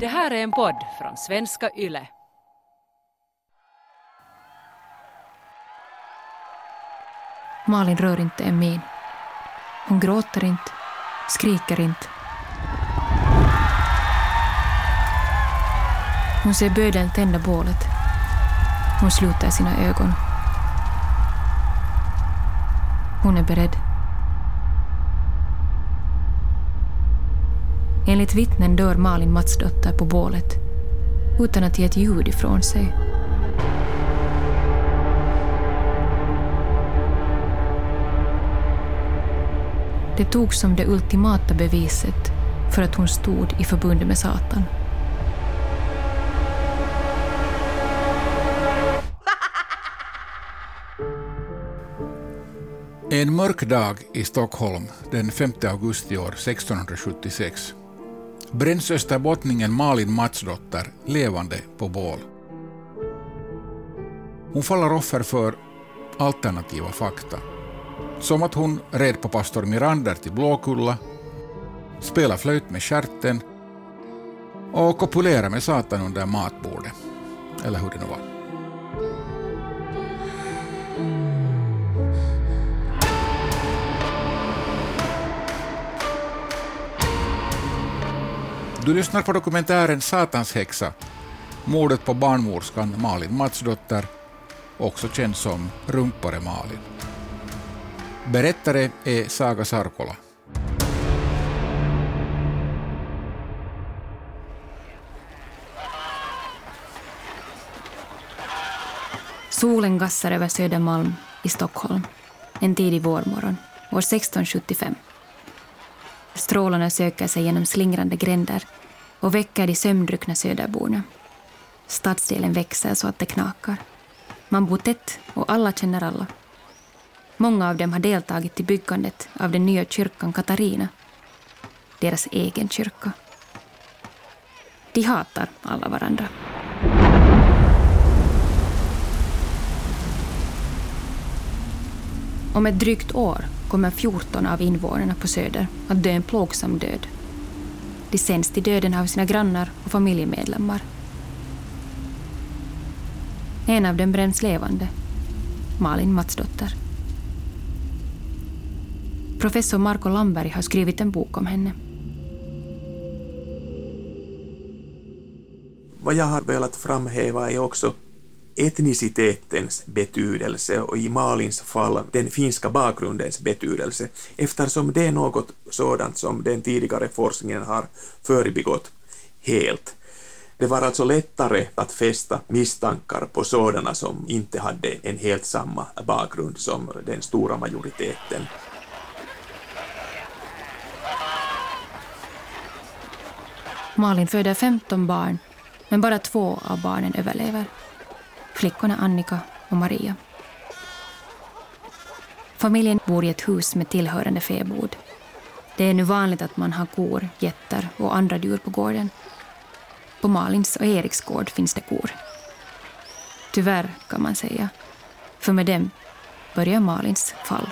Det här är en podd från svenska YLE. Malin rör inte en min. Hon gråter inte, skriker inte. Hon ser bödeln tända bålet. Hon sluter sina ögon. Hon är beredd. Enligt vittnen dör Malin Matsdotter på bålet utan att ge ett ljud ifrån sig. Det togs som det ultimata beviset för att hon stod i förbund med Satan. En mörk dag i Stockholm den 5 augusti år 1676 bränns österbottningen Malin Matsdotter levande på bål. Hon faller offer för alternativa fakta. Som att hon red på pastor Mirander till Blåkulla, spelade flöjt med skärten och kopulerade med Satan under matbordet. Eller hur det nu var. Du lyssnar på dokumentären Satans häxa, mordet på barnmorskan Malin Matsdotter, också känd som Rumpare Malin. Berättare är Saga Sarkola. Solen gassar över Södermalm i Stockholm en tidig vårmorgon år 1675. Strålarna söker sig genom slingrande gränder och väcker de sömndruckna söderborna. Stadsdelen växer så att det knakar. Man bor tätt och alla känner alla. Många av dem har deltagit i byggandet av den nya kyrkan Katarina, deras egen kyrka. De hatar alla varandra. Om ett drygt år kommer 14 av invånarna på Söder att dö en plågsam död. De sänds till döden av sina grannar och familjemedlemmar. En av dem bränns levande, Malin Matsdotter. Professor Marco Lamberg har skrivit en bok om henne. Vad jag har velat framhäva är också etnicitetens betydelse och i Malins fall den finska bakgrundens betydelse eftersom det är något sådant som den tidigare forskningen har förbigått helt. Det var alltså lättare att fästa misstankar på sådana som inte hade en helt samma bakgrund som den stora majoriteten. Malin föder 15 barn, men bara två av barnen överlever flickorna Annika och Maria. Familjen bor i ett hus med tillhörande fäbod. Det är nu vanligt att man har kor, getter och andra djur på gården. På Malins och Eriks gård finns det kor. Tyvärr, kan man säga. För med dem börjar Malins fall.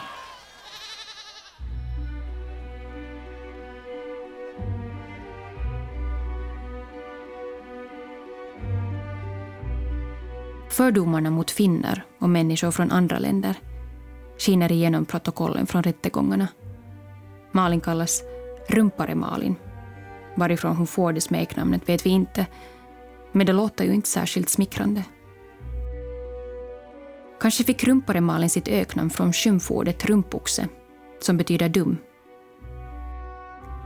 Fördomarna mot finnar och människor från andra länder skiner igenom protokollen från rättegångarna. Malin kallas Rumpare Malin. Varifrån hon får det smeknamnet vet vi inte, men det låter ju inte särskilt smickrande. Kanske fick Rumpare Malin sitt öknamn från skymfordet rumpoxe, som betyder dum.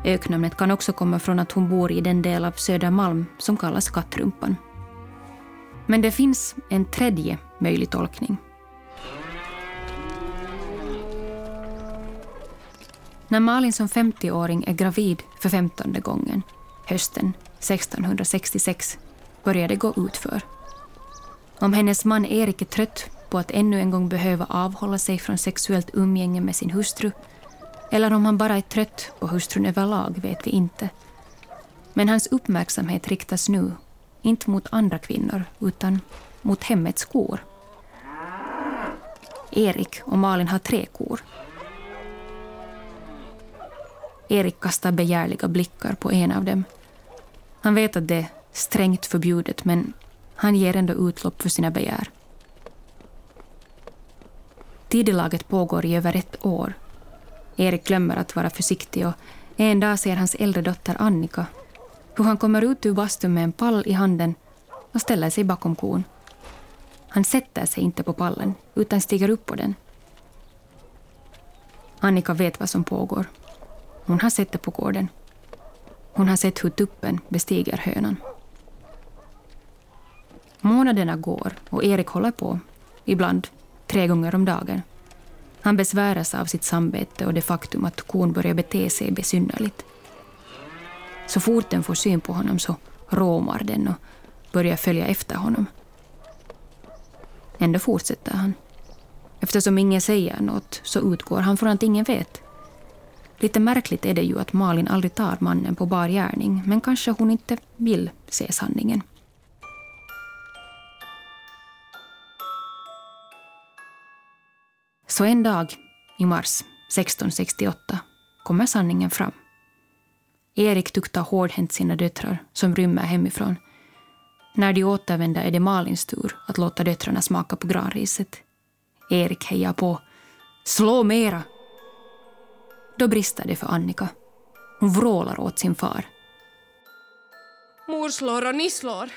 Öknamnet kan också komma från att hon bor i den del av Södermalm som kallas Kattrumpan. Men det finns en tredje möjlig tolkning. När Malin som 50-åring är gravid för femtonde gången, hösten 1666, börjar det gå utför. Om hennes man Erik är trött på att ännu en gång behöva avhålla sig från sexuellt umgänge med sin hustru, eller om han bara är trött på hustrun överlag vet vi inte. Men hans uppmärksamhet riktas nu inte mot andra kvinnor, utan mot hemmets kor. Erik och Malin har tre kor. Erik kastar begärliga blickar på en av dem. Han vet att det är strängt förbjudet men han ger ändå utlopp för sina begär. Tidelaget pågår i över ett år. Erik glömmer att vara försiktig och en dag ser hans äldre dotter Annika hur han kommer ut ur bastun med en pall i handen och ställer sig bakom kon. Han sätter sig inte på pallen utan stiger upp på den. Annika vet vad som pågår. Hon har sett det på gården. Hon har sett hur tuppen bestiger hönan. Månaderna går och Erik håller på, ibland tre gånger om dagen. Han besväras av sitt samvete och det faktum att kon börjar bete sig besynnerligt. Så fort den får syn på honom så råmar den och börjar följa efter honom. Ändå fortsätter han. Eftersom ingen säger något så utgår han från att ingen vet. Lite märkligt är det ju att Malin aldrig tar mannen på bar gärning men kanske hon inte vill se sanningen. Så en dag i mars 1668 kommer sanningen fram. Erik tuktar hårdhänt sina döttrar som rymmer hemifrån. När de återvänder är det Malins tur att låta döttrarna smaka på granriset. Erik hejar på. Slå mera! Då brister det för Annika. Hon vrålar åt sin far. Mor slår och ni slår.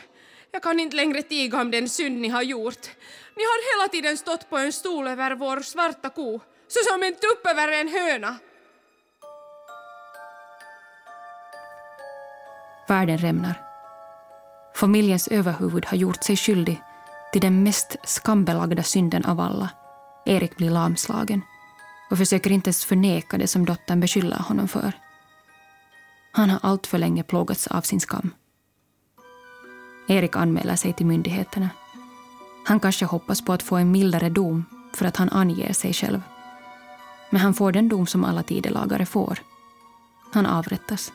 Jag kan inte längre tiga om den synd ni har gjort. Ni har hela tiden stått på en stol över vår svarta ko, så som en tupp över en höna. Världen rämnar. Familjens överhuvud har gjort sig skyldig till den mest skambelagda synden av alla. Erik blir lamslagen och försöker inte ens förneka det som dottern beskyller honom för. Han har alltför länge plågats av sin skam. Erik anmäler sig till myndigheterna. Han kanske hoppas på att få en mildare dom för att han anger sig själv. Men han får den dom som alla tidelagare får. Han avrättas.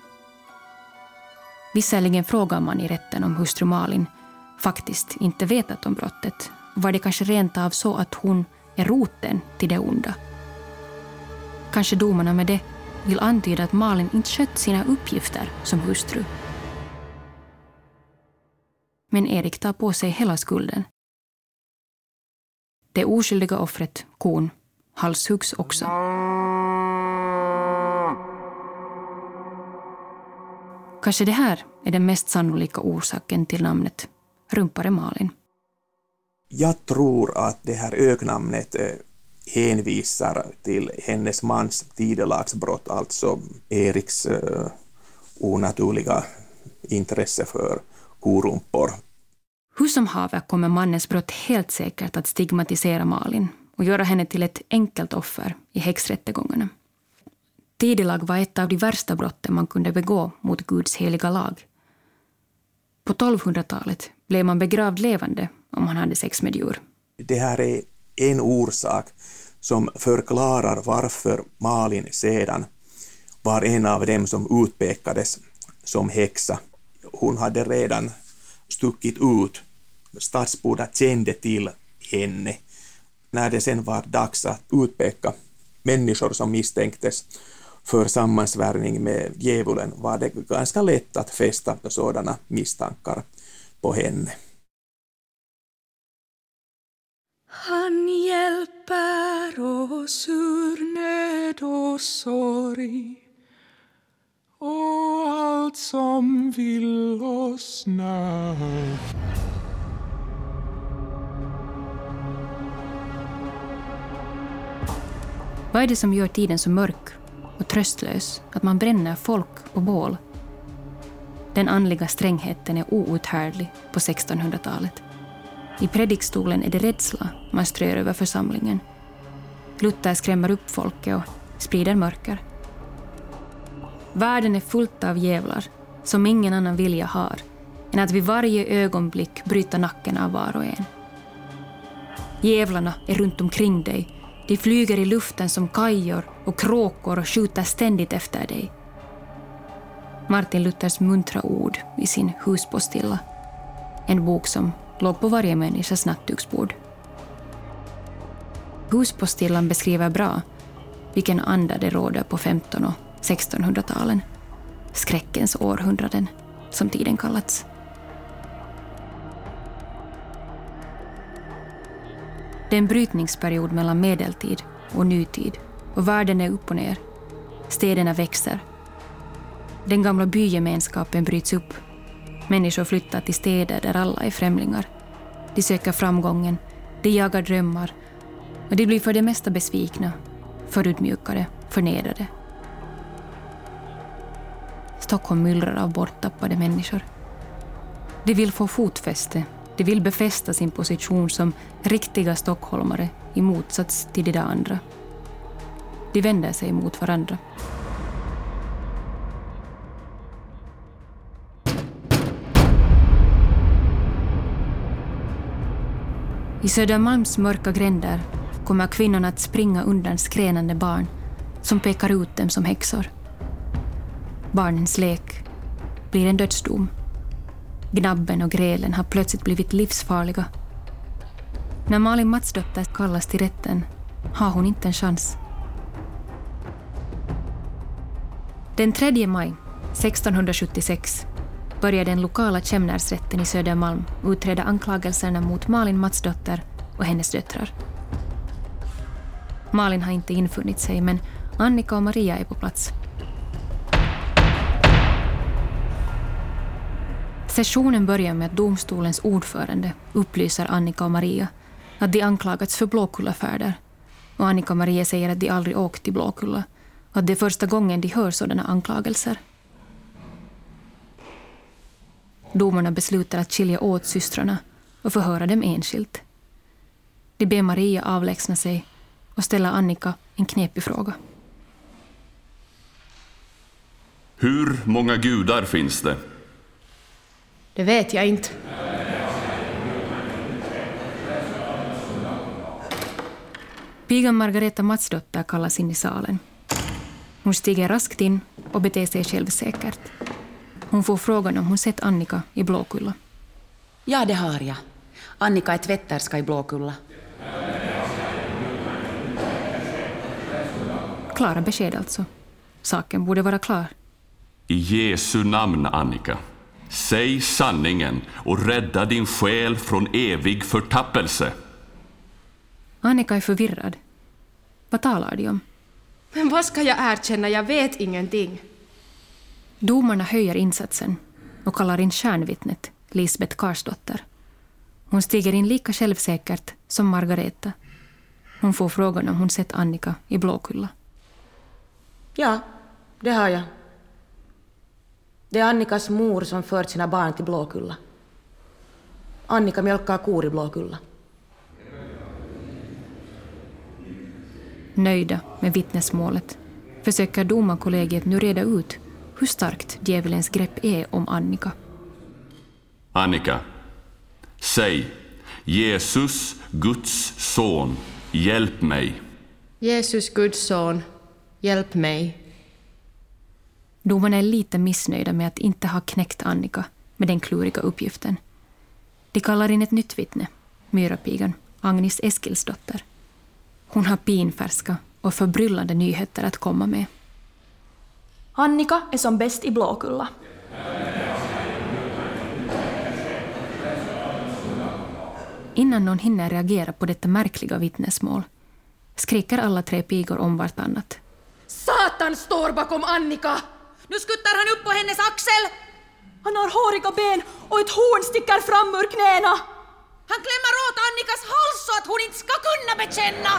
Visserligen frågar man i rätten om hustru Malin faktiskt inte vetat om brottet. Var det kanske rent av så att hon är roten till det onda? Kanske domarna med det vill antyda att Malin inte skött sina uppgifter som hustru. Men Erik tar på sig hela skulden. Det oskyldiga offret, kon, halshuggs också. Kanske det här är den mest sannolika orsaken till namnet Rumpare Malin. Jag tror att det här öknamnet eh, hänvisar till hennes mans tidelagsbrott, alltså Eriks uh, onaturliga intresse för korumpor. Hur som haver kommer mannens brott helt säkert att stigmatisera Malin och göra henne till ett enkelt offer i häxrättegångarna. Tidelag var ett av de värsta brotten man kunde begå mot Guds heliga lag. På 1200-talet blev man begravd levande om man hade sex med djur. Det här är en orsak som förklarar varför Malin sedan var en av dem som utpekades som häxa. Hon hade redan stuckit ut. Stadsborna kände till henne. När det sen var dags att utpeka människor som misstänktes för sammansvärjning med djävulen var det ganska lätt att fästa sådana misstankar på henne. Han hjälper oss ur nöd och sorg och allt som vill oss när. Vad är det som gör tiden så mörk och tröstlös att man bränner folk på bål? Den andliga strängheten är outhärdlig på 1600-talet. I predikstolen är det rädsla man strör över församlingen. Luther skrämmer upp folket och sprider mörker. Världen är fullt av djävlar som ingen annan vilja har än att vid varje ögonblick bryta nacken av var och en. Djävlarna är runt omkring dig. De flyger i luften som kajor och kråkor och skjuter ständigt efter dig. Martin Luthers muntra ord i sin Huspostilla, en bok som låg på varje människas nattduksbord. Huspostillan beskriver bra vilken anda det råder på 1500 och 1600-talen. Skräckens århundraden. som tiden kallats. Det är en brytningsperiod mellan medeltid och nutid och världen är upp och ner. Städerna växer. Den gamla bygemenskapen bryts upp. Människor flyttar till städer där alla är främlingar. De söker framgången, de jagar drömmar och de blir för det mesta besvikna, förutmjukade, förnedrade. Stockholm myllrar av borttappade människor. De vill få fotfäste, de vill befästa sin position som riktiga stockholmare i motsats till de där andra. De vänder sig mot varandra. I Södermalms mörka gränder kommer kvinnorna att springa undan skränande barn som pekar ut dem som häxor. Barnens lek blir en dödsdom. Gnabben och grälen har plötsligt blivit livsfarliga. När Malin Matsdotter kallas till rätten har hon inte en chans. Den 3 maj 1676 börjar den lokala Kämnärsrätten i Södermalm utreda anklagelserna mot Malin Matsdotter och hennes döttrar. Malin har inte infunnit sig, men Annika och Maria är på plats. Sessionen börjar med att domstolens ordförande upplyser Annika och Maria att de anklagats för Blåkullafärder. Och Annika och Maria säger att de aldrig åkt till Blåkulla och att det är första gången de hör sådana anklagelser. Domarna beslutar att skilja åt systrarna och förhöra dem enskilt. De ber Maria avlägsna sig och ställa Annika en knepig fråga. Hur många gudar finns det? Det vet jag inte. Pigan Margareta Matsdotter kallas in i salen. Hon stiger raskt in och beter sig självsäkert. Hon får frågan om hon sett Annika i Blåkulla. Ja, det har jag. Annika är tvätterska i Blåkulla. Klara besked alltså. Saken borde vara klar. I Jesu namn, Annika. Säg sanningen och rädda din själ från evig förtappelse. Annika är förvirrad. Vad talar de om? Men vad ska jag erkänna? Jag vet ingenting. Domarna höjer insatsen och kallar in kärnvittnet, Lisbeth Karsdotter. Hon stiger in lika självsäkert som Margareta. Hon får frågan om hon sett Annika i Blåkulla. Ja, det har jag. Det är Annikas mor som fört sina barn till Blåkulla. Annika mjölkar kor i Blåkulla. Nöjda med vittnesmålet försöker domarkollegiet nu reda ut hur starkt djävulens grepp är om Annika. Annika, säg Jesus, Guds son, hjälp mig. Jesus, Guds son, hjälp mig. Domarna är lite missnöjda med att inte ha knäckt Annika med den kluriga uppgiften. De kallar in ett nytt vittne, myrapigan Agnes Eskilsdotter. Hon har pinfärska och förbryllande nyheter att komma med. Annika är som bäst i Blåkulla. Innan någon hinner reagera på detta märkliga vittnesmål skriker alla tre pigor om vartannat. Satan står bakom Annika! Nu skuttar han upp på hennes axel! Han har håriga ben och ett horn sticker fram ur knäna. Han klämmer åt Annikas hals så att hon inte ska kunna bekänna!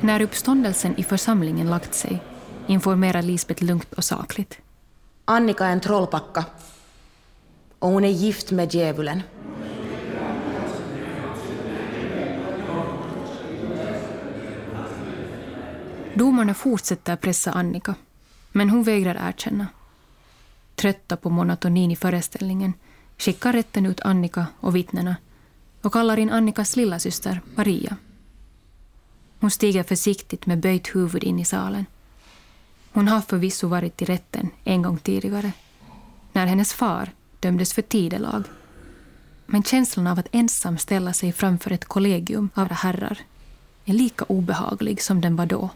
När uppståndelsen i församlingen lagt sig informerar Lisbeth lugnt och sakligt. Annika är en trollpacka. Och hon är gift med djävulen. Domarna fortsätter pressa Annika, men hon vägrar erkänna. Trötta på monotonin i föreställningen skickar rätten ut Annika och vittnena och kallar in Annikas lillasyster Maria. Hon stiger försiktigt med böjt huvud in i salen. Hon har förvisso varit i rätten en gång tidigare, när hennes far dömdes för tidelag. Men känslan av att ensam ställa sig framför ett kollegium av herrar är lika obehaglig som den var då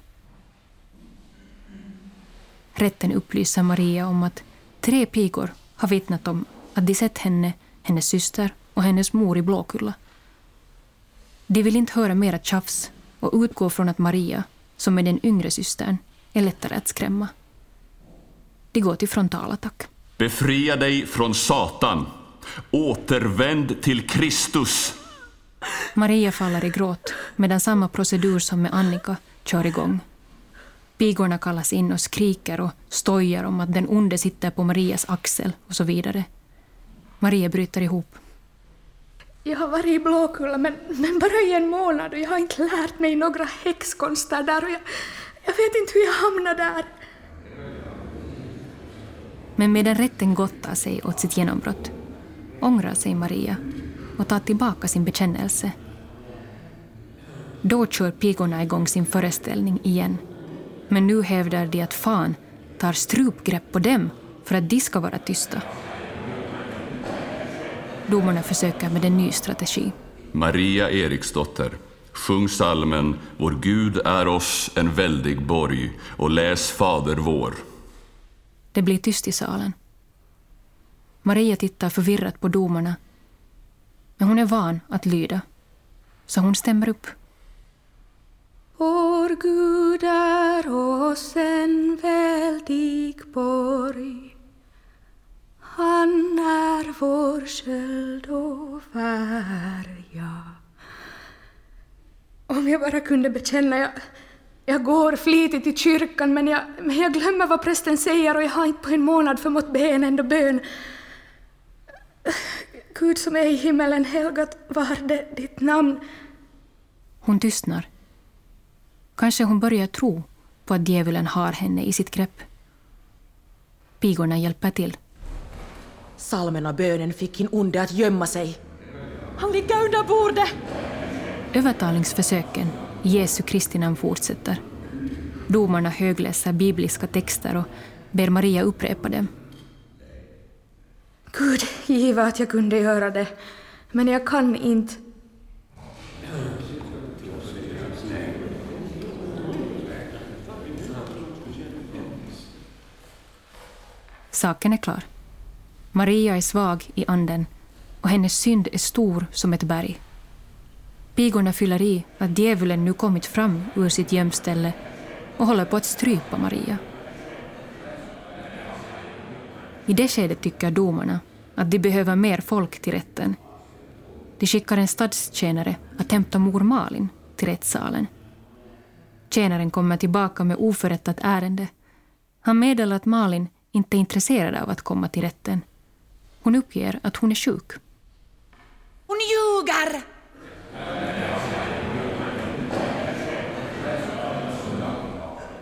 rätten upplyser Maria om att tre pigor har vittnat om att de sett henne, hennes syster och hennes mor i Blåkulla. De vill inte höra mera tjafs och utgår från att Maria, som är den yngre systern, är lättare att skrämma. De går till frontalattack. Befria dig från Satan. Återvänd till Kristus. Maria faller i gråt medan samma procedur som med Annika kör igång. Pigorna kallas in och skriker och stojar om att den onde sitter på Marias axel och så vidare. Maria bryter ihop. Jag har varit i Blåkulla men, men bara i en månad och jag har inte lärt mig några häxkonster där och jag, jag vet inte hur jag hamnade där. Men medan rätten gottar sig åt sitt genombrott ångrar sig Maria och tar tillbaka sin bekännelse. Då kör pigorna igång sin föreställning igen. Men nu hävdar de att fan tar strupgrepp på dem för att de ska vara tysta. Domarna försöker med en ny strategi. Maria Eriksdotter, sjung salmen Vår Gud är oss en väldig borg och läs Fader vår. Det blir tyst i salen. Maria tittar förvirrat på domarna. Men hon är van att lyda, så hon stämmer upp. Vår Gud är oss en väldig borg. Han är vår sköld och värja. Om jag bara kunde bekänna, jag, jag går flitigt i kyrkan men jag, men jag glömmer vad prästen säger och jag har inte på en månad förmått be en enda bön. Gud som är i himmelen, helgat var det ditt namn. Hon tystnar. Kanske hon börjar tro på att djävulen har henne i sitt grepp. Pigorna hjälper till. Salmen och bönen fick en onde att gömma sig. Han ligger under bordet! Övertalningsförsöken i Jesu Kristi namn fortsätter. Domarna högläser bibliska texter och ber Maria upprepa dem. Gud, giva att jag kunde göra det. Men jag kan inte. Saken är klar. Maria är svag i anden och hennes synd är stor som ett berg. Pigorna fyller i att djävulen nu kommit fram ur sitt gömställe och håller på att strypa Maria. I det skedet tycker domarna att de behöver mer folk till rätten. De skickar en stadstjänare att hämta mor Malin till rättssalen. Tjänaren kommer tillbaka med oförrättat ärende. Han meddelar att Malin inte är intresserad av att komma till rätten. Hon uppger att hon är sjuk. Hon ljuger!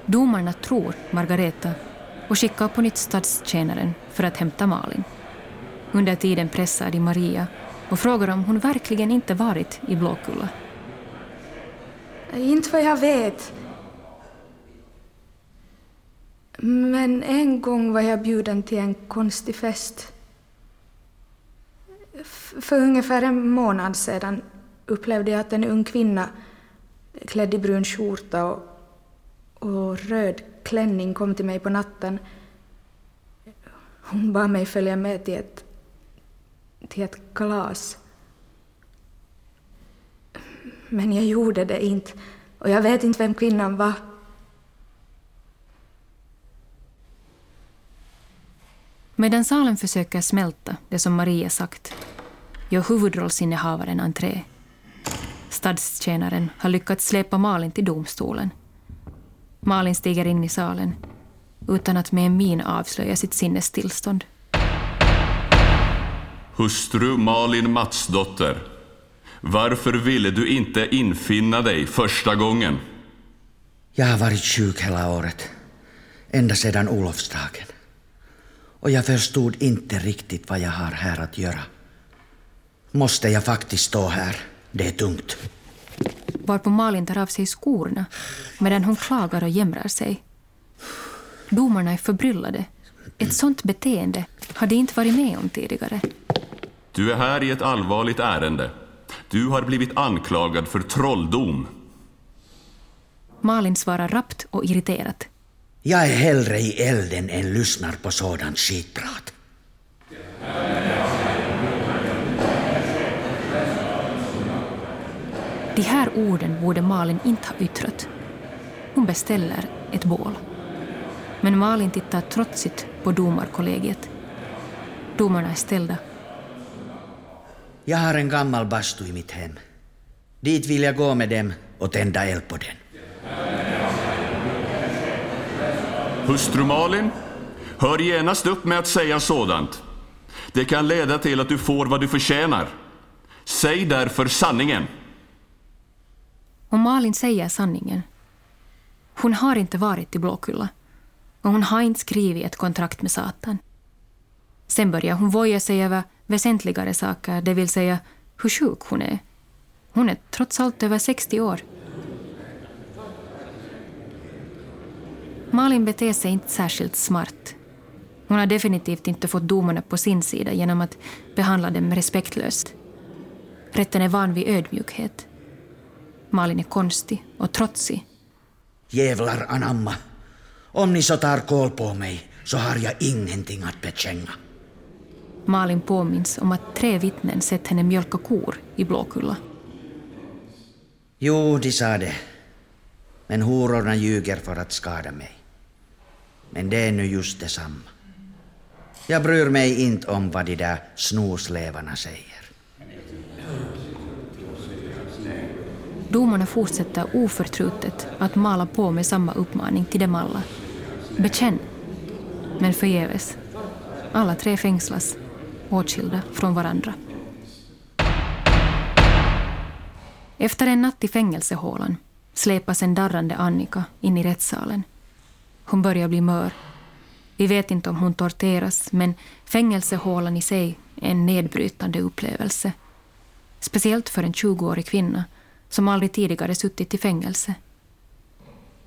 Domarna tror Margareta och skickar på nytt stadstjänaren för att hämta Malin. Under tiden pressar de Maria och frågar om hon verkligen inte varit i Blåkulla. Inte vad jag vet. Men en gång var jag bjuden till en konstig fest. F- För ungefär en månad sedan upplevde jag att en ung kvinna klädd i brun skjorta och, och röd klänning kom till mig på natten. Hon bad mig följa med till ett, till ett kalas. Men jag gjorde det inte och jag vet inte vem kvinnan var. Medan salen försöker smälta det som Maria sagt gör huvudrollsinnehavaren entré. Stadstjänaren har lyckats släpa Malin till domstolen. Malin stiger in i salen utan att med en min avslöja sitt sinnestillstånd. Hustru Malin Matsdotter, varför ville du inte infinna dig första gången? Jag har varit sjuk hela året. Ända sedan Olofsdagen. Och jag förstod inte riktigt vad jag har här att göra. Måste jag faktiskt stå här? Det är tungt. Varpå Malin tar av sig skorna medan hon klagar och jämrar sig. Domarna är förbryllade. Ett sånt beteende har de inte varit med om tidigare. Du är här i ett allvarligt ärende. Du har blivit anklagad för trolldom. Malin svarar rappt och irriterat. Jag är hellre i elden än lyssnar på sådant skitprat. De här orden borde Malin inte ha yttrat. Hon beställer ett bål. Men Malin tittar trotsigt på domarkollegiet. Domarna är ställda. Jag har en gammal bastu i mitt hem. Dit vill jag gå med dem och tända eld på den. Hustru Malin, hör genast upp med att säga sådant. Det kan leda till att du får vad du förtjänar. Säg därför sanningen. Och Malin säger sanningen. Hon har inte varit i Blåkulla. Och hon har inte skrivit ett kontrakt med Satan. Sen börjar hon voja sig över väsentligare saker, det vill säga hur sjuk hon är. Hon är trots allt över 60 år. Malin beter sig inte särskilt smart. Hon har definitivt inte fått domarna på sin sida genom att behandla dem respektlöst. Rätten är van vid ödmjukhet. Malin är konstig och trotsig. Jävlar anamma. Om ni så tar koll på mig så har jag ingenting att bekänna. Malin påminns om att tre vittnen sett henne mjölka kor i Blåkulla. Jo, de sa det. Men hororna ljuger för att skada mig. Men det är nu just detsamma. Jag bryr mig inte om vad de där snoslevarna säger. Domarna fortsätter oförtrutet att mala på med samma uppmaning till dem alla. Bekänn! Men förgäves. Alla tre fängslas, åtskilda från varandra. Efter en natt i fängelsehålan släpas en darrande Annika in i rättssalen. Hon börjar bli mör. Vi vet inte om hon torteras, men fängelsehålan i sig är en nedbrytande upplevelse. Speciellt för en 20-årig kvinna som aldrig tidigare suttit i fängelse.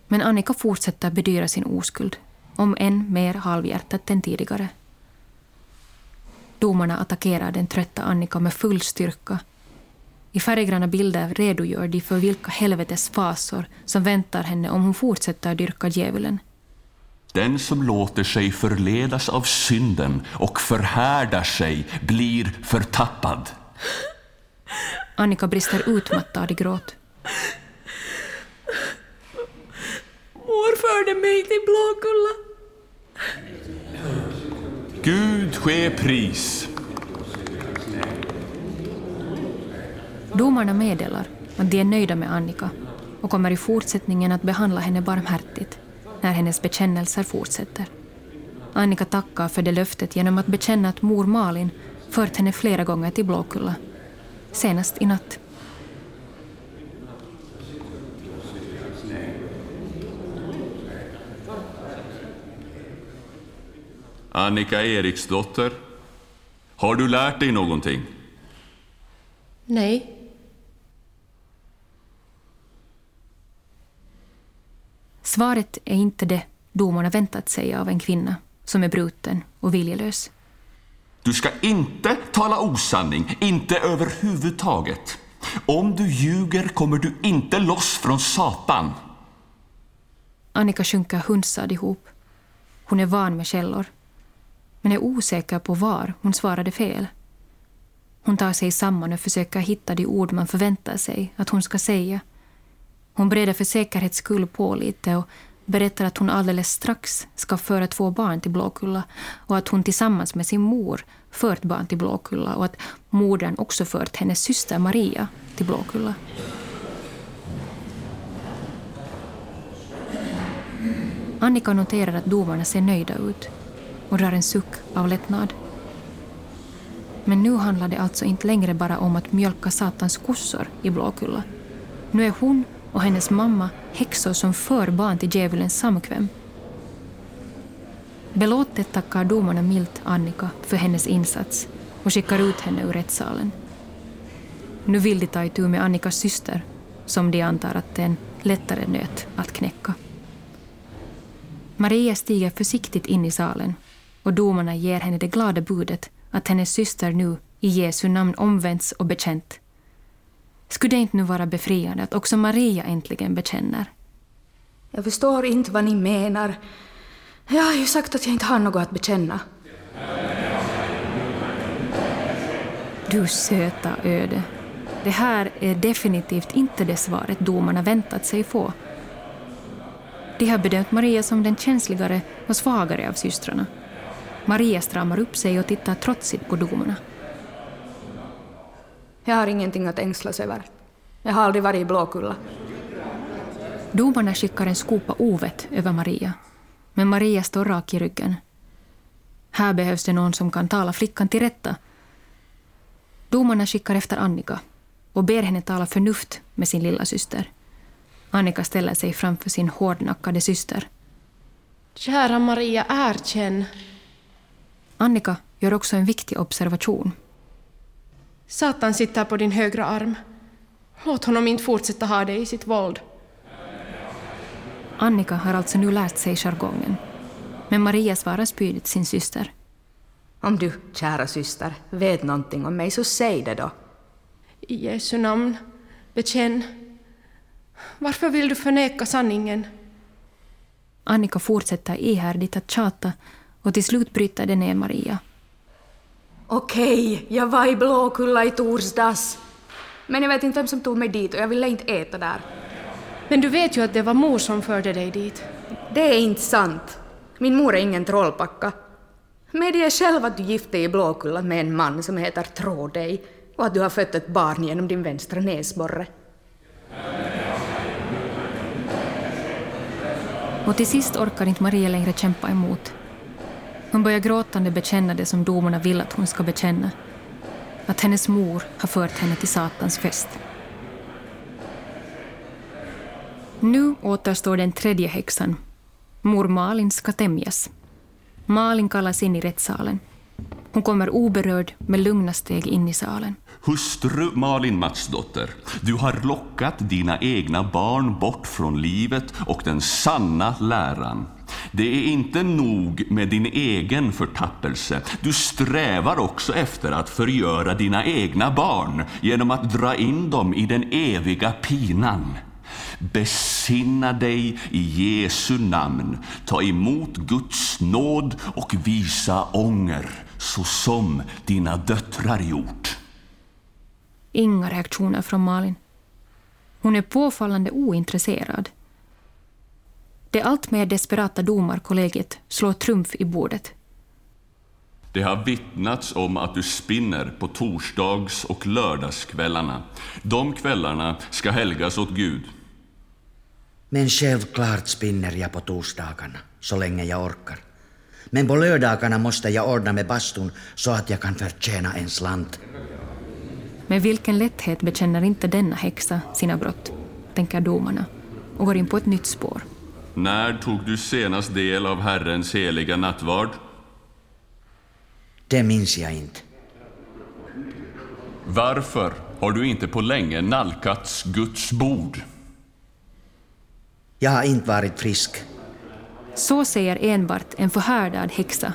Men Annika fortsätter bedyra sin oskuld, om än mer halvhjärtat än tidigare. Domarna attackerar den trötta Annika med full styrka. I färggranna bilder redogör de för vilka helvetes fasor som väntar henne om hon fortsätter dyrka djävulen. Den som låter sig förledas av synden och förhärdar sig blir förtappad. Annika brister utmattad i gråt. Mor förde mig till Blåkulla. Gud ske pris. Domarna meddelar att de är nöjda med Annika och kommer i fortsättningen att behandla henne barmhärtigt när hennes bekännelser fortsätter. Annika tackar för det löftet genom att bekänna att mor Malin fört henne flera gånger till Blåkulla, senast i natt. Annika Eriksdotter, har du lärt dig någonting? Nej. Svaret är inte det domarna väntat sig av en kvinna som är bruten och viljelös. Du ska inte tala osanning, inte överhuvudtaget. Om du ljuger kommer du inte loss från Satan. Annika sjunker hunsad ihop. Hon är van med källor, men är osäker på var hon svarade fel. Hon tar sig samman och försöker hitta de ord man förväntar sig att hon ska säga. Hon breder för säkerhets skull på lite och berättar att hon alldeles strax ska föra två barn till Blåkulla och att hon tillsammans med sin mor fört barn till Blåkulla och att modern också fört hennes syster Maria till Blåkulla. Annika noterar att domarna ser nöjda ut och drar en suck av lättnad. Men nu handlar det alltså inte längre bara om att mjölka Satans kossor i Blåkulla. Nu är hon och hennes mamma häxor som för barn till djävulens samkväm. Belåtet tackar domarna milt Annika för hennes insats och skickar ut henne ur rättssalen. Nu vill de ta itu med Annikas syster, som de antar att det är en lättare nöt att knäcka. Maria stiger försiktigt in i salen och domarna ger henne det glada budet att hennes syster nu i Jesu namn omvänts och bekänt. Skulle det inte nu vara befriande att också Maria äntligen bekänner? Jag förstår inte vad ni menar. Jag har ju sagt att jag inte har något att bekänna. Du söta öde. Det här är definitivt inte det svaret domarna väntat sig få. De har bedömt Maria som den känsligare och svagare av systrarna. Maria stramar upp sig och tittar trotsigt på domarna. Jag har ingenting att ängslas över. Jag har aldrig varit i Blåkulla. Domarna skickar en skopa ovett över Maria. Men Maria står rak i ryggen. Här behövs det någon som kan tala flickan till rätta. Domarna skickar efter Annika och ber henne tala förnuft med sin lilla syster. Annika ställer sig framför sin hårdnackade syster. Kära Maria, erkänn. Annika gör också en viktig observation. Satan sitter på din högra arm. Låt honom inte fortsätta ha dig i sitt våld. Annika har alltså nu lärt sig jargongen. Men Maria svarar spydigt sin syster. Om du, kära syster, vet någonting om mig så säg det då. I Jesu namn, bekänn. Varför vill du förneka sanningen? Annika fortsätter ihärdigt att tjata och till slut bryter det ner Maria. Okej, jag var i Blåkulla i torsdags. Men jag vet inte vem som tog mig dit och jag ville inte äta där. Men du vet ju att det var mor som förde dig dit. Det är inte sant. Min mor är ingen trollpacka. Medge själv att du gifte dig i Blåkulla med en man som heter Trådej och att du har fött ett barn genom din vänstra näsborre. Och till sist orkar inte Maria längre kämpa emot. Hon börjar gråtande bekänna det som domarna vill att hon ska bekänna. Att hennes mor har fört henne till Satans fest. Nu återstår den tredje häxan. Mor Malin ska tämjas. Malin kallas in i rättssalen. Hon kommer oberörd med lugna steg in i salen. Hustru Malin Matsdotter, du har lockat dina egna barn bort från livet och den sanna läran. Det är inte nog med din egen förtappelse. Du strävar också efter att förgöra dina egna barn genom att dra in dem i den eviga pinan. Besinna dig i Jesu namn, ta emot Guds nåd och visa ånger, så som dina döttrar gjort. Inga reaktioner från Malin. Hon är påfallande ointresserad. Det allt mer desperata domarkollegiet slår trumf i bordet. Det har vittnats om att du spinner på torsdags och lördagskvällarna. De kvällarna ska helgas åt Gud. Men självklart spinner jag på torsdagarna, så länge jag orkar. Men på lördagarna måste jag ordna med bastun så att jag kan förtjäna en slant. Med vilken lätthet bekänner inte denna häxa sina brott, tänker domarna och går in på ett nytt spår. När tog du senast del av Herrens heliga nattvard? Det minns jag inte. Varför har du inte på länge nalkats Guds bord? Jag har inte varit frisk. Så säger enbart en förhärdad häxa.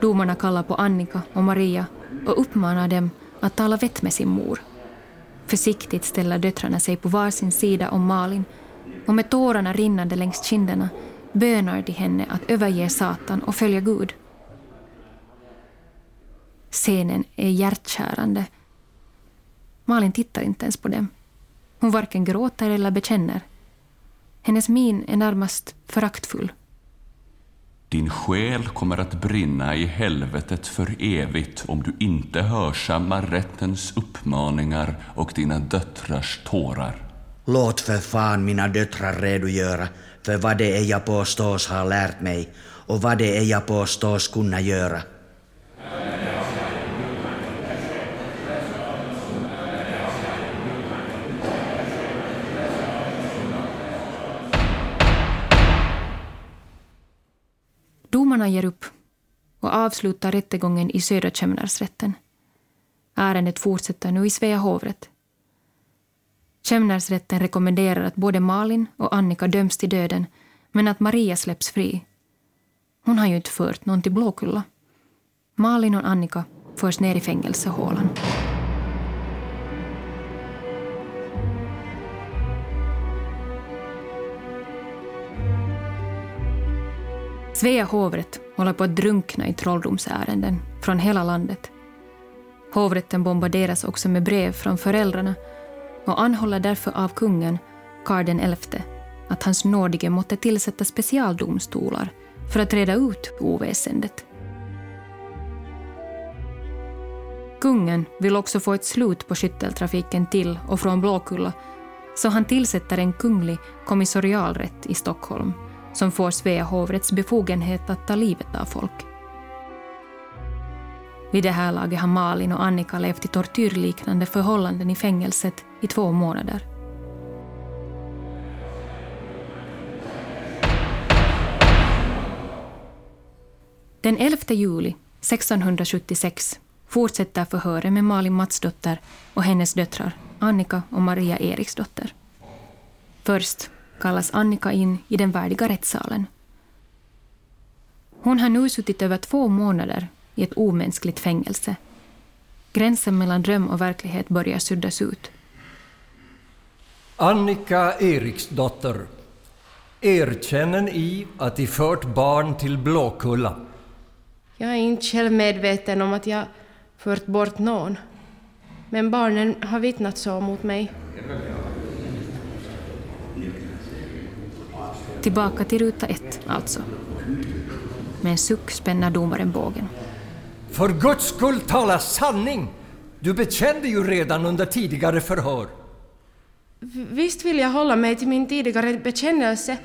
Domarna kallar på Annika och Maria och uppmanar dem att tala vett med sin mor. Försiktigt ställer döttrarna sig på varsin sida om Malin och med tårarna rinnande längs kinderna bönar de henne att överge Satan och följa Gud. Scenen är hjärtkärande. Malin tittar inte ens på dem. Hon varken gråter eller bekänner. Hennes min är närmast föraktfull. Din själ kommer att brinna i helvetet för evigt om du inte hörsammar rättens uppmaningar och dina döttrars tårar. Låt för fan mina döttrar redogöra för vad det är jag påstås ha lärt mig och vad det är jag påstås kunna göra. Domarna ger upp och avslutar rättegången i Södra Kämnarsrätten. Ärendet fortsätter nu i Svea hovrätt. Kämnarsrätten rekommenderar att både Malin och Annika döms till döden men att Maria släpps fri. Hon har ju inte fört någon till Blåkulla. Malin och Annika förs ner i fängelsehålan. Svea hovrätt håller på att drunkna i trolldomsärenden från hela landet. Hovrätten bombarderas också med brev från föräldrarna och anhåller därför av kungen, Karl XI, att hans nådige måtte tillsätta specialdomstolar för att reda ut oväsendet. Kungen vill också få ett slut på skytteltrafiken till och från Blåkulla så han tillsätter en kunglig kommissorialrätt i Stockholm som får Svea hovrätts befogenhet att ta livet av folk. Vid det här laget har Malin och Annika levt i tortyrliknande förhållanden i fängelset i två månader. Den 11 juli 1676 fortsätter förhöret med Malin Matsdotter och hennes döttrar Annika och Maria Eriksdotter. Först kallas Annika in i den värdiga rättssalen. Hon har nu suttit över två månader i ett omänskligt fängelse. Gränsen mellan dröm och verklighet börjar suddas ut. Annika Eriksdotter, erkänner ni att ni fört barn till Blåkulla? Jag är inte själv medveten om att jag fört bort någon. Men barnen har vittnat så mot mig. Tillbaka till ruta ett, alltså. Med en suck spänner domaren bågen. För Guds skull tala sanning! Du bekände ju redan under tidigare förhör. Visst vill jag hålla mig till min tidigare bekännelse.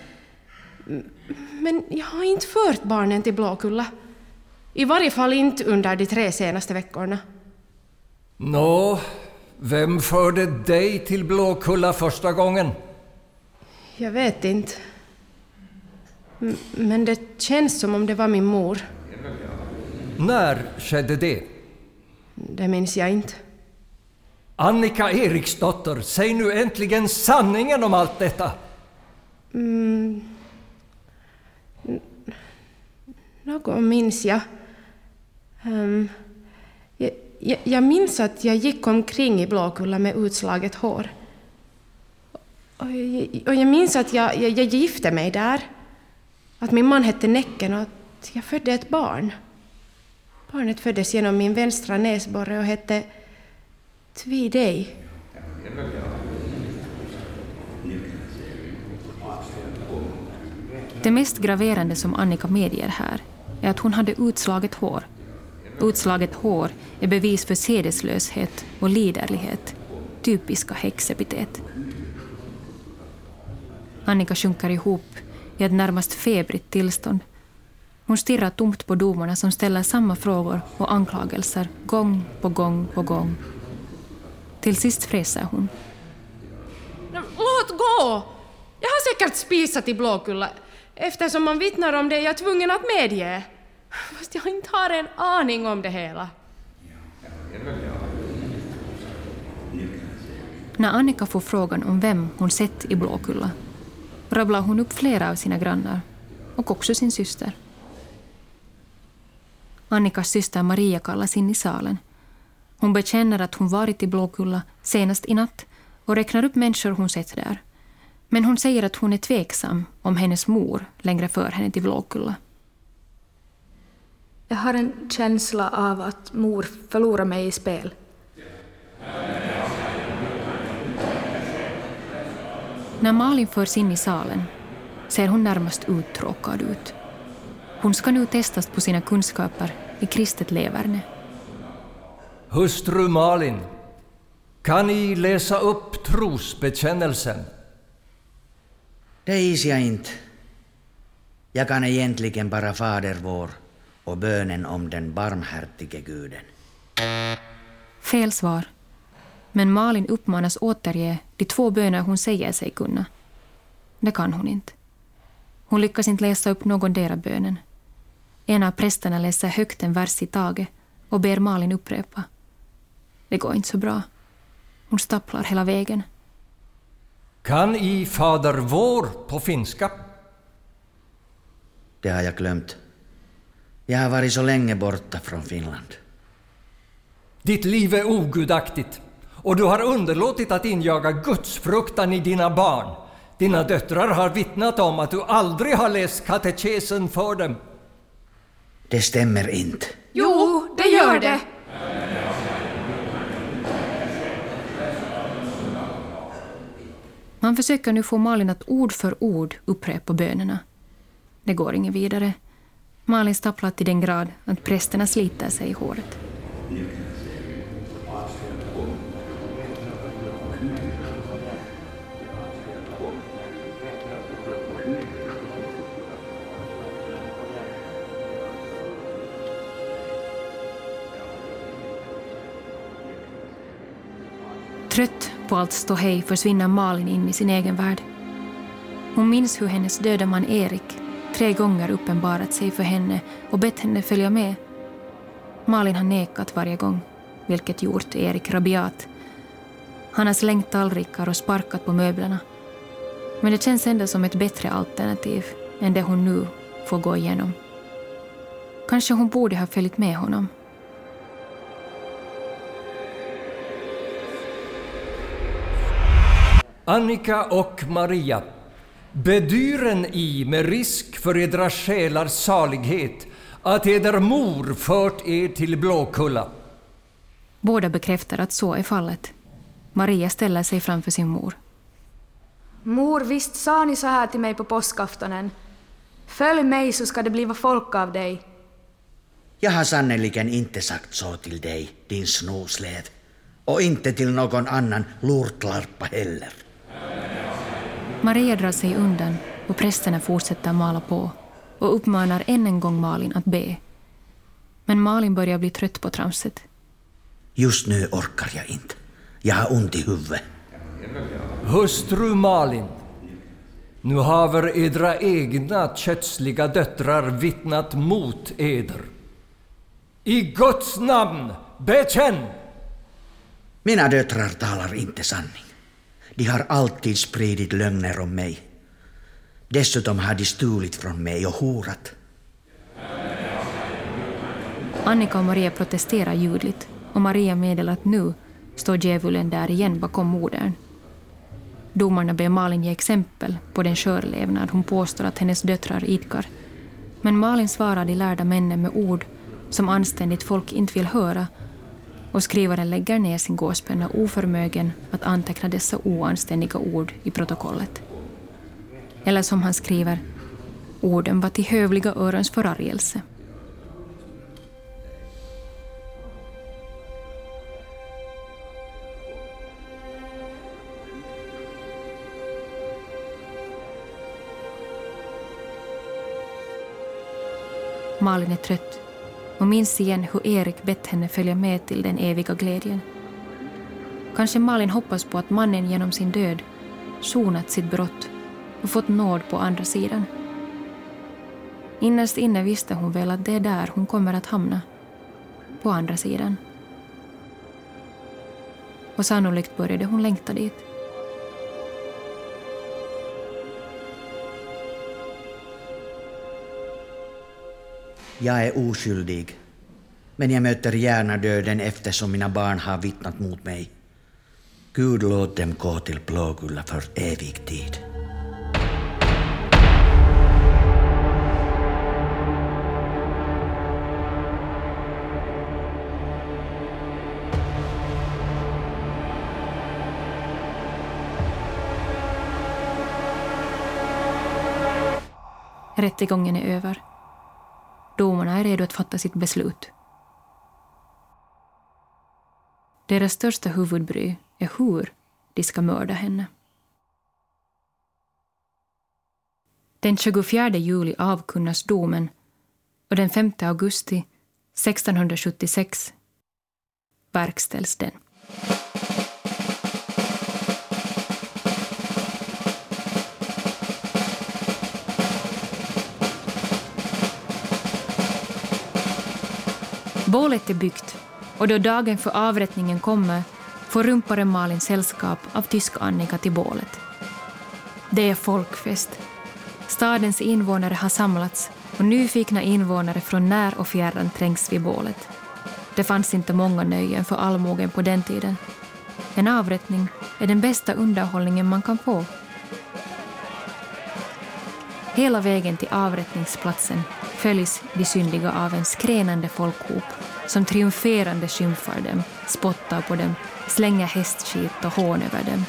Men jag har inte fört barnen till Blåkulla. I varje fall inte under de tre senaste veckorna. Nå, vem förde dig till Blåkulla första gången? Jag vet inte. Men det känns som om det var min mor. När skedde det? Det minns jag inte. Annika Eriksdotter, säg nu äntligen sanningen om allt detta! Mm. Något minns jag. Um, jag, jag. Jag minns att jag gick omkring i Blåkulla med utslaget hår. Och jag, och jag minns att jag, jag, jag gifte mig där. Att min man hette Näcken och att jag födde ett barn. Barnet föddes genom min vänstra näsborre och hette Tvidej. Det mest graverande som Annika medger här är att hon hade utslaget hår. Utslaget hår är bevis för sedeslöshet och liderlighet, typiska häxepitet. Annika sjunker ihop i ett närmast febrigt tillstånd. Hon stirrar tomt på domarna som ställer samma frågor och anklagelser gång på gång på gång. Till sist fräser hon. Låt gå! Jag har säkert spisat i Blåkulla. Eftersom man vittnar om det är jag tvungen att medge. Fast jag inte har en aning om det hela. När Annika får frågan om vem hon sett i Blåkulla rabblar hon upp flera av sina grannar och också sin syster. Annikas syster Maria kallas in i salen. Hon bekänner att hon varit i Blåkulla senast i natt och räknar upp människor hon sett där. Men hon säger att hon är tveksam om hennes mor längre för henne till Blåkulla. Jag har en känsla av att mor förlorar mig i spel. När Malin förs in i salen ser hon närmast uttråkad ut. Hon ska nu testas på sina kunskaper i kristet leverne. Hustru Malin, kan ni läsa upp trosbekännelsen? Det is jag inte. Jag kan egentligen bara Fader vår och bönen om den barmhärtige guden. Fel svar. Men Malin uppmanas återge de två böner hon säger sig kunna. Det kan hon inte. Hon lyckas inte läsa upp någondera bönen. En av prästerna läser högt en vers i taget och ber Malin upprepa. Det går inte så bra. Hon stapplar hela vägen. Kan i Fader vår på finska? Det har jag glömt. Jag har varit så länge borta från Finland. Ditt liv är ogudaktigt och du har underlåtit att injaga gudsfruktan i dina barn. Dina döttrar har vittnat om att du aldrig har läst katekesen för dem. Det stämmer inte. Jo, det gör det. Man försöker nu få Malin att ord för ord upprepa bönerna. Det går inget vidare. Malin stapplar till den grad att prästerna sliter sig i håret. Trött på allt ståhej försvinner Malin in i sin egen värld. Hon minns hur hennes döda man Erik tre gånger uppenbarat sig för henne och bett henne följa med. Malin har nekat varje gång, vilket gjort Erik rabiat. Han har slängt tallrikar och sparkat på möblerna. Men det känns ändå som ett bättre alternativ än det hon nu får gå igenom. Kanske hon borde ha följt med honom. Annika och Maria, bedyren i med risk för edra själars salighet att eder mor fört er till Blåkulla. Båda bekräftar att så är fallet. Maria ställer sig framför sin mor. Mor, visst sa ni så här till mig på påskaftonen? Följ mig så ska det bliva folk av dig. Jag har sannerligen inte sagt så till dig, din snoslev. Och inte till någon annan lortlarpa heller. Maria drar sig undan och prästerna fortsätter mala på och uppmanar än en gång Malin att be. Men Malin börjar bli trött på tramset. Just nu orkar jag inte. Jag har ont i huvudet. Hustru Malin, nu haver edra egna kötsliga döttrar vittnat mot eder. I Guds namn, bekänn! Mina döttrar talar inte sanning. De har alltid spridit lögner om mig. Dessutom har de stulit från mig och horat. Annika och Maria protesterar ljudligt och Maria meddelar att nu står djävulen där igen bakom modern. Domarna ber Malin ge exempel på den körlevnad hon påstår att hennes döttrar idkar. Men Malin svarar de lärda männen med ord som anständigt folk inte vill höra och skrivaren lägger ner sin gåspenna oförmögen att anteckna dessa oanständiga ord i protokollet. Eller som han skriver, orden var till hövliga örons förargelse. Malin är trött och minns igen hur Erik bett henne följa med till den eviga glädjen. Kanske Malin hoppas på att mannen genom sin död sonat sitt brott och fått nåd på andra sidan. Innerst inne visste hon väl att det är där hon kommer att hamna. På andra sidan. Och sannolikt började hon längta dit. Jag är oskyldig. Men jag möter gärna döden eftersom mina barn har vittnat mot mig. Gud låt dem gå till Blåkulla för evig tid. Rättegången är över. Är redo att fatta sitt beslut. Deras största huvudbry är hur de ska mörda henne. Den 24 juli avkunnas domen och den 5 augusti 1676 verkställs den. Bålet är byggt och då dagen för avrättningen kommer får rumparen Malin sällskap av tysk Annika till bålet. Det är folkfest. Stadens invånare har samlats och nyfikna invånare från när och fjärran trängs vid bålet. Det fanns inte många nöjen för allmogen på den tiden. En avrättning är den bästa underhållningen man kan få. Hela vägen till avrättningsplatsen följs de syndiga av en skränande folkhop som triumferande skymfar dem, spottar på dem, slänger hästskit och hån över dem.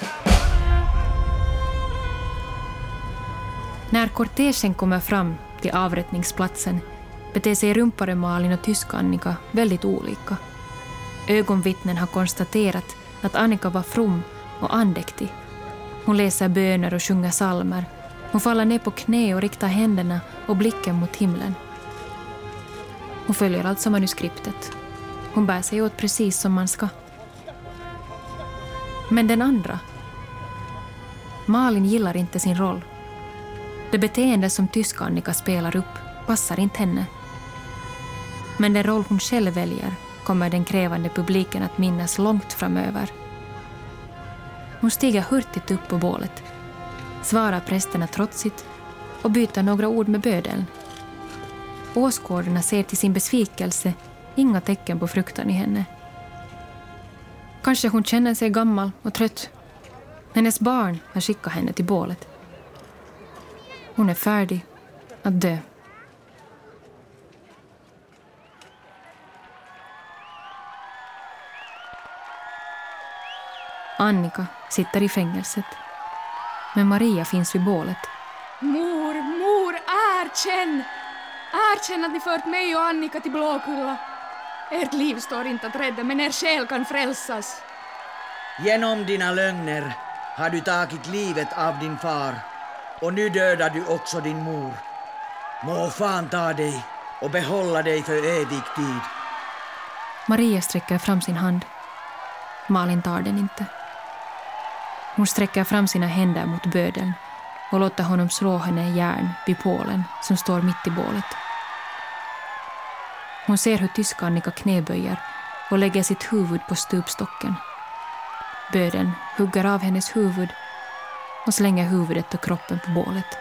När kortegen kommer fram till avrättningsplatsen beter sig rumpare Malin och tyska Annika väldigt olika. Ögonvittnen har konstaterat att Annika var from och andäktig. Hon läser böner och sjunger salmer. Hon faller ner på knä och riktar händerna och blicken mot himlen. Hon följer alltså manuskriptet. Hon bär sig åt precis som man ska. Men den andra? Malin gillar inte sin roll. Det beteende som tyska Annika spelar upp passar inte henne. Men den roll hon själv väljer kommer den krävande publiken att minnas långt framöver. Hon stiger hurtigt upp på bålet, svarar prästerna trotsigt och byter några ord med bödeln. Åskådarna ser till sin besvikelse inga tecken på fruktan i henne. Kanske hon känner sig gammal och trött. Hennes barn har skickat henne till bålet. Hon är färdig att dö. Annika sitter i fängelset. Men Maria finns vid bålet. Mor, mor, erkänn! Erkänn att ni fört mig och Annika till Blåkulla. Ert liv står inte att rädda, men er själ kan frälsas. Genom dina lögner har du tagit livet av din far och nu dödar du också din mor. Må fan ta dig och behålla dig för evig tid. Maria sträcker fram sin hand. Malin tar den inte. Hon sträcker fram sina händer mot bödeln och låter honom slå henne i järn vid pålen som står mitt i bålet. Hon ser hur tyska Annika knäböjer och lägger sitt huvud på stupstocken. Bödeln hugger av hennes huvud och slänger huvudet och kroppen på bålet.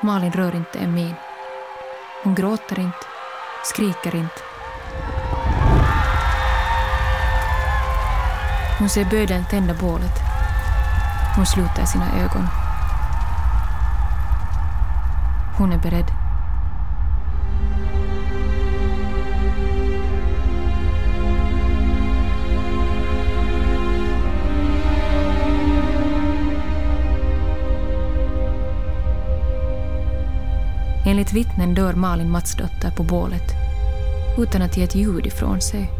Malin rör inte en min. Hon gråter inte, skriker inte. Hon ser bödeln tända bålet. Hon sluter sina ögon. Hon är beredd. Enligt vittnen dör Malin Matsdotter på bålet utan att ge ett ljud ifrån sig.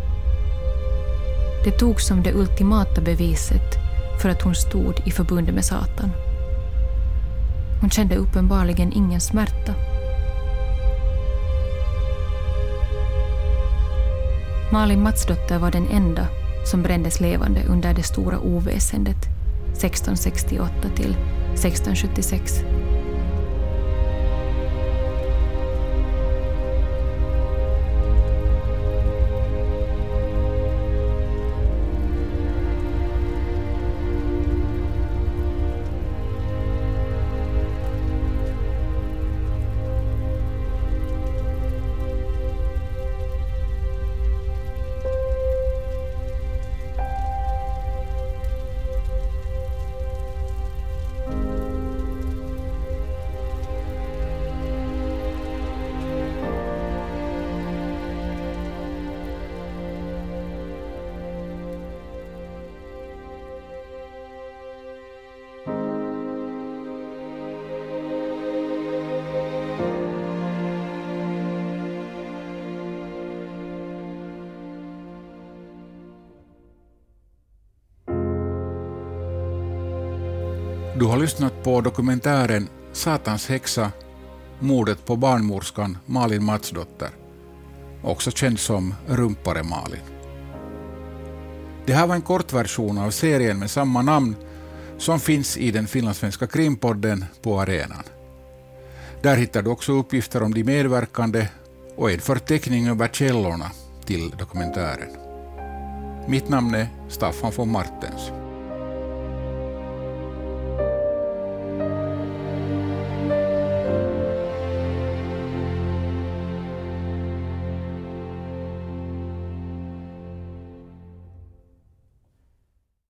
Det togs som det ultimata beviset för att hon stod i förbund med Satan. Hon kände uppenbarligen ingen smärta. Malin Matsdotter var den enda som brändes levande under det stora oväsendet 1668 till 1676. Du har lyssnat på dokumentären Satans häxa, mordet på barnmorskan Malin Matsdotter, också känd som Rumpare Malin. Det här var en kortversion av serien med samma namn som finns i den finlandssvenska krimpodden på arenan. Där hittar du också uppgifter om de medverkande och en förteckning över källorna till dokumentären. Mitt namn är Staffan von Martens.